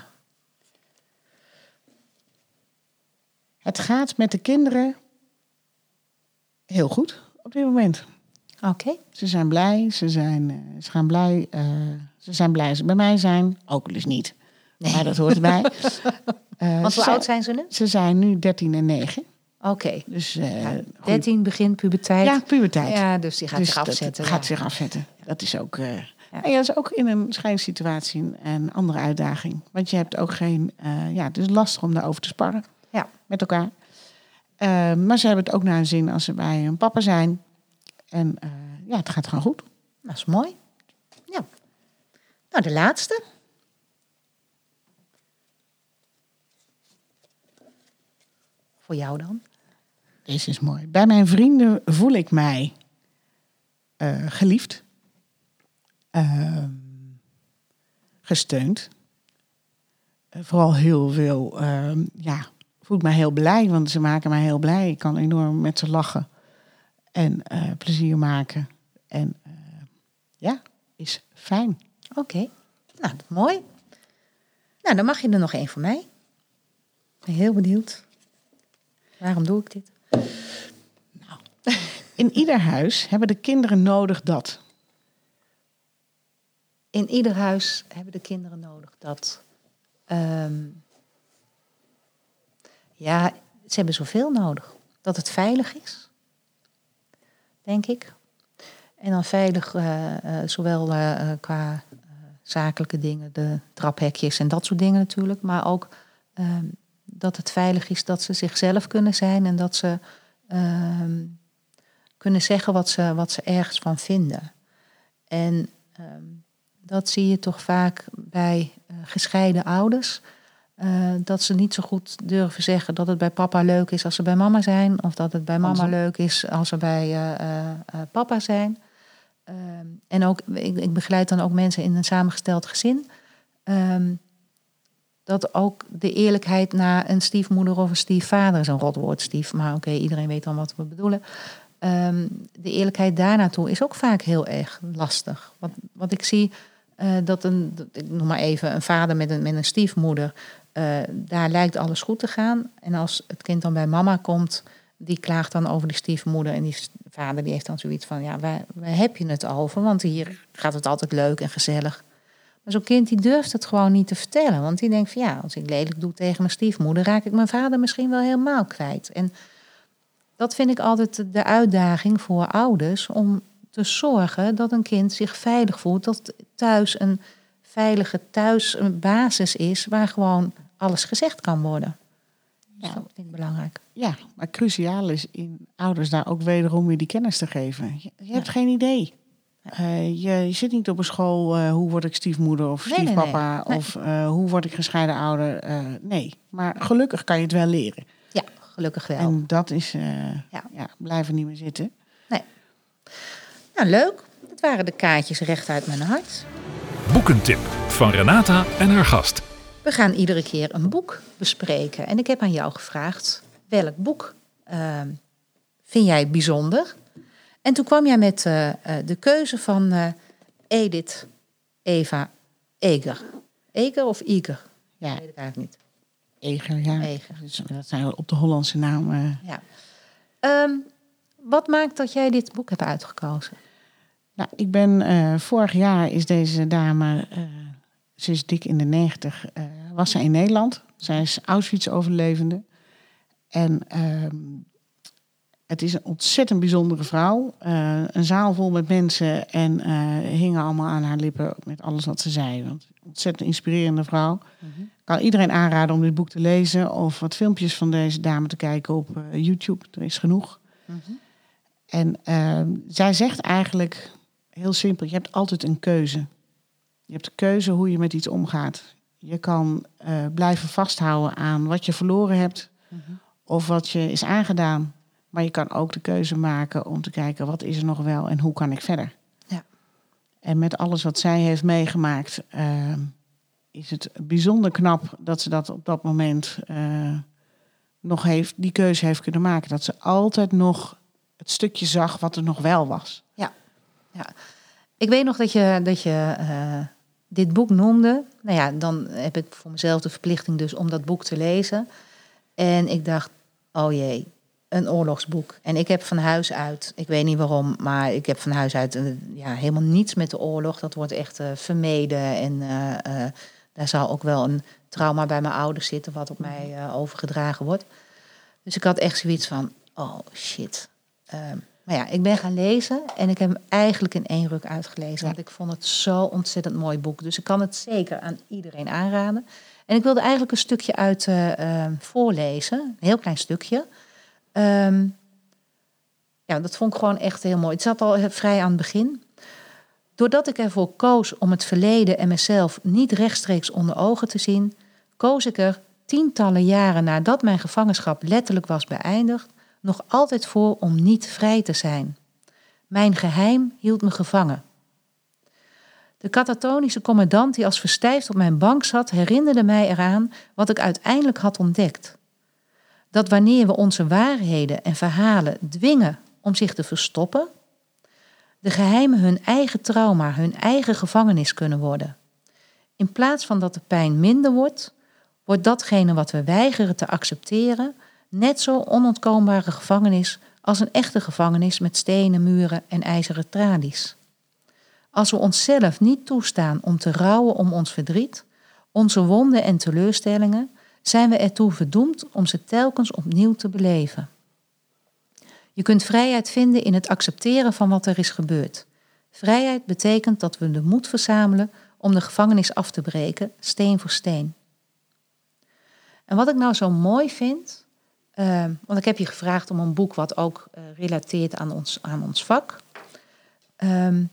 Het gaat met de kinderen heel goed op dit moment. oké. Ze zijn blij, ze, zijn, eh, ze gaan blij, eh, ze zijn blij dat ze bij mij zijn. Ook dus niet, maar dat hoort erbij. Eh, Want ze hoe oud zijn ze nu? Ze zijn nu 13 en 9. Oké. Dus Ja, goeie- 13 begint puberteit. Ja, puberteit. Ja, dus die gaat dus zich dat afzetten. gaat ja. zich afzetten. Dat is ook. Ja. En ja, dat is ook in een scheidingssituatie een- andere uitdaging. Want je hebt ook geen. ja, het is lastig om daarover te sparren Ja. met elkaar. Eh, maar ze hebben het ook naar hun zin als ze bij hun papa zijn. En eh, ja, het gaat gewoon goed. Dat is mooi. Ja. Nou, de laatste. Voor jou dan? Deze is mooi. Bij mijn vrienden voel ik mij eh, geliefd, Ehm, gesteund. Eh, vooral heel veel, ehm, ja, voel ik mij heel blij, want ze maken mij heel blij. Ik kan enorm met ze lachen en eh, plezier maken. En eh, ja, is fijn. Oké. Nou, mooi. Nou, dan mag je er nog één voor mij. Ik ben heel benieuwd. Waarom doe ik dit? In ieder huis hebben de kinderen nodig dat. In ieder huis hebben de kinderen nodig dat. ehm, ja, ze hebben zoveel nodig. Dat het veilig is, denk ik. En dan veilig, eh, eh, zowel eh, qua zakelijke dingen, de traphekjes en dat soort dingen natuurlijk, maar ook ehm, dat het veilig is dat ze zichzelf kunnen zijn en dat ze ehm, kunnen zeggen wat ze, wat ze ergens van vinden. En ehm, dat zie je toch vaak bij gescheiden ouders. Eh, dat ze niet zo goed durven zeggen dat het bij papa leuk is als ze bij mama zijn. Of dat het bij mama Andersom. leuk is als ze bij eh, eh, papa zijn. Ehm, en ook, ik, ik begeleid dan ook mensen in een samengesteld gezin. Ehm, dat ook de eerlijkheid naar een stiefmoeder of een stiefvader is een rotwoord, stief. Maar oké, iedereen weet dan wat we bedoelen. Ehm, de eerlijkheid daarnaartoe is ook vaak heel erg lastig. Want wat ik zie, dat een, ik noem maar even, een vader met een, met een stiefmoeder, eh, daar lijkt alles goed te gaan. En als het kind dan bij mama komt, die klaagt dan over die stiefmoeder. En die vader die heeft dan zoiets van, ja, waar, waar heb je het over? Want hier gaat het altijd leuk en gezellig. Maar zo'n kind die durft het gewoon niet te vertellen. Want die denkt van, ja, als ik lelijk doe tegen mijn stiefmoeder, raak ik mijn vader misschien wel helemaal kwijt. En dat vind ik altijd de uitdaging voor ouders om te zorgen dat een kind zich veilig voelt. Dat thuis een veilige thuis een basis is waar gewoon alles gezegd kan worden. Ja. Dat vind ik belangrijk. Ja, maar cruciaal is in ouders daar ook wederom weer die kennis te geven. Je, je hebt geen idee Eh, je, je zit niet op een school, eh, hoe word ik stiefmoeder of Nee, nee, stiefpapa nee. Nee. of eh, hoe word ik gescheiden ouder. Eh, nee, maar gelukkig kan je het wel leren. Ja, gelukkig wel. En dat is, eh Ja. ja. blijven niet meer zitten. Nou, leuk. Dat waren de kaartjes recht uit mijn hart. Boekentip van Renata en haar gast. We gaan iedere keer een boek bespreken. En ik heb aan jou gevraagd, welk boek ehm, vind jij bijzonder? En toen kwam jij met eh, eh, de keuze van eh, Edith Eva Eger. Eger of Iger? Ja, Ik weet het eigenlijk niet. Eger, ja. Eger. Dus dat zijn op de Hollandse naam. Ja. Ehm, wat maakt dat jij dit boek hebt uitgekozen? Nou, ik ben vorig jaar is deze dame, ze is dik in de negentig, was ze in Nederland. Zij is Auschwitz-overlevende. En ehm, het is een ontzettend bijzondere vrouw. Eh, een zaal vol met mensen en eh, hingen allemaal aan haar lippen met alles wat ze zei. Want ontzettend inspirerende vrouw. Ik kan iedereen aanraden om dit boek te lezen of wat filmpjes van deze dame te kijken op eh, YouTube. Er is genoeg. En ehm, zij zegt eigenlijk heel simpel: je hebt altijd een keuze. Je hebt de keuze hoe je met iets omgaat. Je kan eh, blijven vasthouden aan wat je verloren hebt of wat je is aangedaan. Maar je kan ook de keuze maken om te kijken wat is er nog wel en hoe kan ik verder. Ja. En met alles wat zij heeft meegemaakt, ehm, is het bijzonder knap dat ze dat op dat moment eh, nog heeft, die keuze heeft kunnen maken. Dat ze altijd nog het stukje zag wat er nog wel was. Ik weet nog dat je, dat je eh, dit boek noemde. Nou ja, dan heb ik voor mezelf de verplichting dus om dat boek te lezen. En ik dacht, oh jee, een oorlogsboek. En ik heb van huis uit, ik weet niet waarom, maar ik heb van huis uit eh, ja, helemaal niets met de oorlog. Dat wordt echt eh, vermeden. En eh, daar zal ook wel een trauma bij mijn ouders zitten, wat op mij overgedragen wordt. Dus ik had echt zoiets van, oh shit. Maar ja, ik ben gaan lezen en ik heb hem eigenlijk in één ruk uitgelezen. Want ik vond het zo ontzettend mooi boek. Dus ik kan het zeker aan iedereen aanraden. En ik wilde eigenlijk een stukje uit eh, eh, voorlezen. Een heel klein stukje. Ehm, ja, dat vond ik gewoon echt heel mooi. Het zat al eh, vrij aan het begin. Doordat ik ervoor koos om het verleden en mezelf niet rechtstreeks onder ogen te zien, koos ik er tientallen jaren nadat mijn gevangenschap letterlijk was beëindigd, nog altijd voor om niet vrij te zijn. Mijn geheim hield me gevangen. De katatonische commandant die als verstijfd op mijn bank zat, herinnerde mij eraan wat ik uiteindelijk had ontdekt. Dat wanneer we onze waarheden en verhalen dwingen om zich te verstoppen, de geheimen hun eigen trauma, hun eigen gevangenis kunnen worden. In plaats van dat de pijn minder wordt, wordt datgene wat we weigeren te accepteren net zo onontkoombare gevangenis als een echte gevangenis met stenen muren en ijzeren tralies. Als we onszelf niet toestaan om te rouwen om ons verdriet, onze wonden en teleurstellingen, zijn we ertoe verdoemd om ze telkens opnieuw te beleven. Je kunt vrijheid vinden in het accepteren van wat er is gebeurd. Vrijheid betekent dat we de moed verzamelen om de gevangenis af te breken, steen voor steen. En wat ik nou zo mooi vind, eh, want ik heb je gevraagd om een boek wat ook eh, relateert aan ons, aan ons vak. Ehm,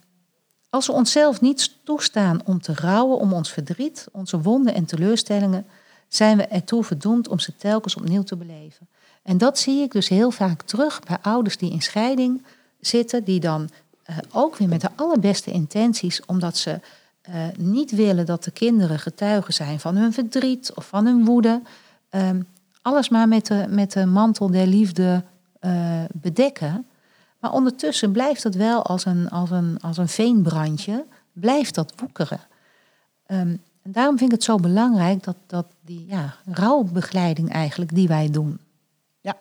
als we onszelf niet toestaan om te rouwen om ons verdriet, onze wonden en teleurstellingen, zijn we ertoe verdoemd om ze telkens opnieuw te beleven. En dat zie ik dus heel vaak terug bij ouders die in scheiding zitten, die dan eh, ook weer met de allerbeste intenties, omdat ze eh, niet willen dat de kinderen getuigen zijn van hun verdriet of van hun woede, ehm, alles maar met de, met de mantel der liefde eh, bedekken. Maar ondertussen blijft het wel als een, als een, als een veenbrandje, blijft dat woekeren. Ehm, en daarom vind ik het zo belangrijk dat, dat die ja, rouwbegeleiding eigenlijk die wij doen. Ja.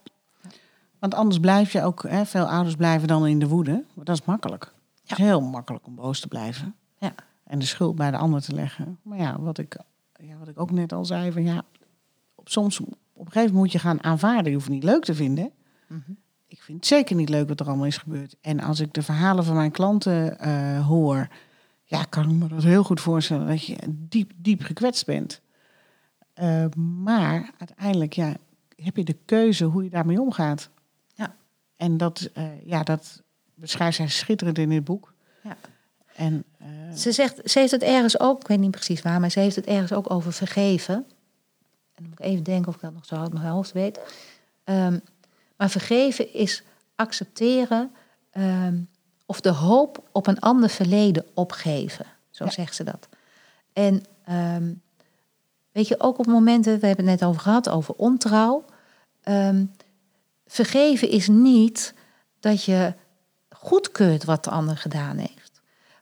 Want anders blijf je ook, hè, veel ouders blijven dan in de woede. Dat is makkelijk. Het is heel makkelijk om boos te blijven. Ja. En de schuld bij de ander te leggen. Maar ja, wat ik, ja, wat ik ook net al zei, van ja, op, soms op een gegeven moment moet je gaan aanvaarden. Je hoeft het niet leuk te vinden. Ik vind het zeker niet leuk wat er allemaal is gebeurd. En als ik de verhalen van mijn klanten eh, hoor, ja, kan ik me dat heel goed voorstellen dat je diep, diep gekwetst bent. Eh, maar uiteindelijk, ja, heb je de keuze hoe je daarmee omgaat. Ja. En dat, eh, ja, dat beschrijft zij schitterend in dit boek. Ja. En, ze, zegt, ze heeft het ergens ook, ik weet niet precies waar, maar ze heeft het ergens ook over vergeven. En dan moet ik even denken of ik dat nog zo uit mijn hoofd weet. Um, maar vergeven is accepteren um, of de hoop op een ander verleden opgeven. Zo ja. zegt ze dat. En um, weet je, ook op momenten, we hebben het net over gehad, over ontrouw. Vergeven is niet dat je goedkeurt wat de ander gedaan heeft.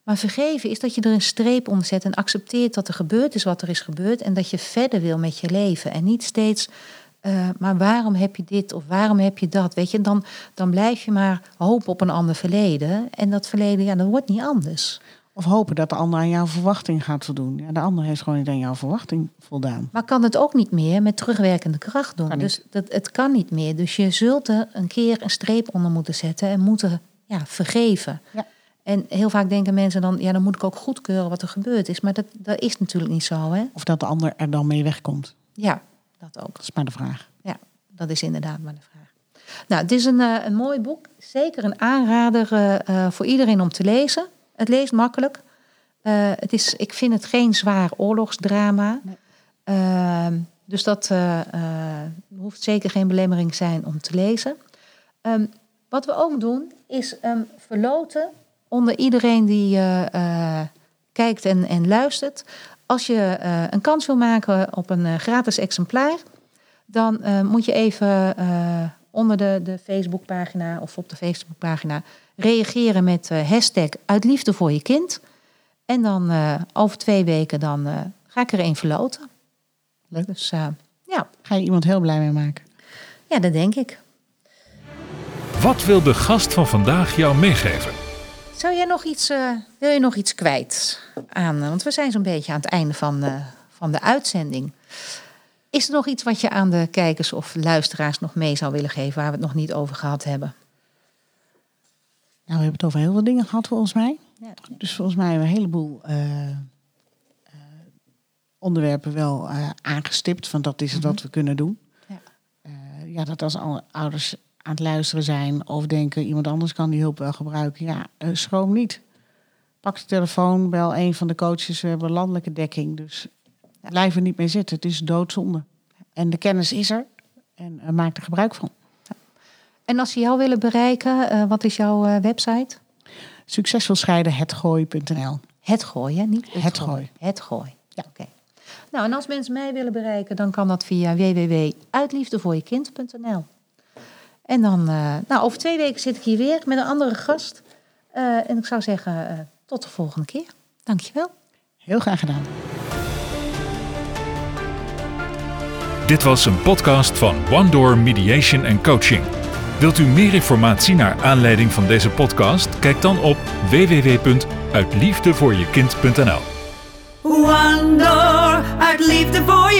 Maar vergeven is dat je er een streep onder zet en accepteert dat er gebeurd is wat er is gebeurd en dat je verder wil met je leven. En niet steeds, uh, maar waarom heb je dit of waarom heb je dat? Weet je, dan, dan blijf je maar hopen op een ander verleden. En dat verleden, ja, dat wordt niet anders. Of hopen dat de ander aan jouw verwachting gaat voldoen. Ja, de ander heeft gewoon niet aan jouw verwachting voldaan. Maar kan het ook niet meer met terugwerkende kracht doen. Dus dat, het kan niet meer. Dus je zult er een keer een streep onder moeten zetten en moeten ja, vergeven. Ja. En heel vaak denken mensen dan, ja, dan moet ik ook goedkeuren wat er gebeurd is. Maar dat, dat is natuurlijk niet zo. Hè? Of dat de ander er dan mee wegkomt. Ja, dat ook. Dat is maar de vraag. Ja, dat is inderdaad maar de vraag. Nou, het is een, uh, een mooi boek. Zeker een aanrader uh, voor iedereen om te lezen. Het leest makkelijk. Uh, het is, ik vind het geen zwaar oorlogsdrama. Nee. Ehm, dus dat hoeft zeker geen belemmering zijn om te lezen. Um, wat we ook doen, is um, verloten onder iedereen die kijkt en, en luistert. Als je een kans wil maken op een gratis exemplaar, dan moet je even onder de, de Facebookpagina of op de Facebookpagina reageren met uh, hashtag uit liefde voor je kind. En dan uh, over twee weken dan uh, ga ik er een verloten. Leuk. Dus ja. Ga je iemand heel blij mee maken? Ja, dat denk ik. Wat wil de gast van vandaag jou meegeven? Zou jij nog iets, wil je nog iets kwijt aan? Want we zijn zo'n beetje aan het einde van, van de uitzending. Is er nog iets wat je aan de kijkers of luisteraars nog mee zou willen geven waar we het nog niet over gehad hebben? Nou, we hebben het over heel veel dingen gehad volgens mij. Ja. Dus volgens mij hebben we een heleboel uh, onderwerpen wel aangestipt. Van dat is het mm -hmm. wat we kunnen doen. Ja. ja, dat als alle ouders aan het luisteren zijn of denken iemand anders kan die hulp wel gebruiken. Ja, schroom niet. Pak de telefoon, bel een van de coaches. We hebben landelijke dekking. Dus blijf er niet mee zitten. Het is doodzonde. En de kennis is er. En maak er gebruik van. En als ze jou willen bereiken, uh, wat is jouw uh, website? Succesvol scheiden, hetgooi.nl. Het gooien, niet het, het gooi. Het gooi. Ja. Oké. Okay. Nou, en als mensen mij willen bereiken, dan kan dat via www.uitliefdevoorjekind.nl. En dan, uh, nou, over twee weken zit ik hier weer met een andere gast. en ik zou zeggen, tot de volgende keer. Dankjewel. Heel graag gedaan. Dit was een podcast van One Door Mediation and Coaching. Wilt u meer informatie naar aanleiding van deze podcast? Kijk dan op www.uitliefdevoorjekind.nl. One door, uit liefde voor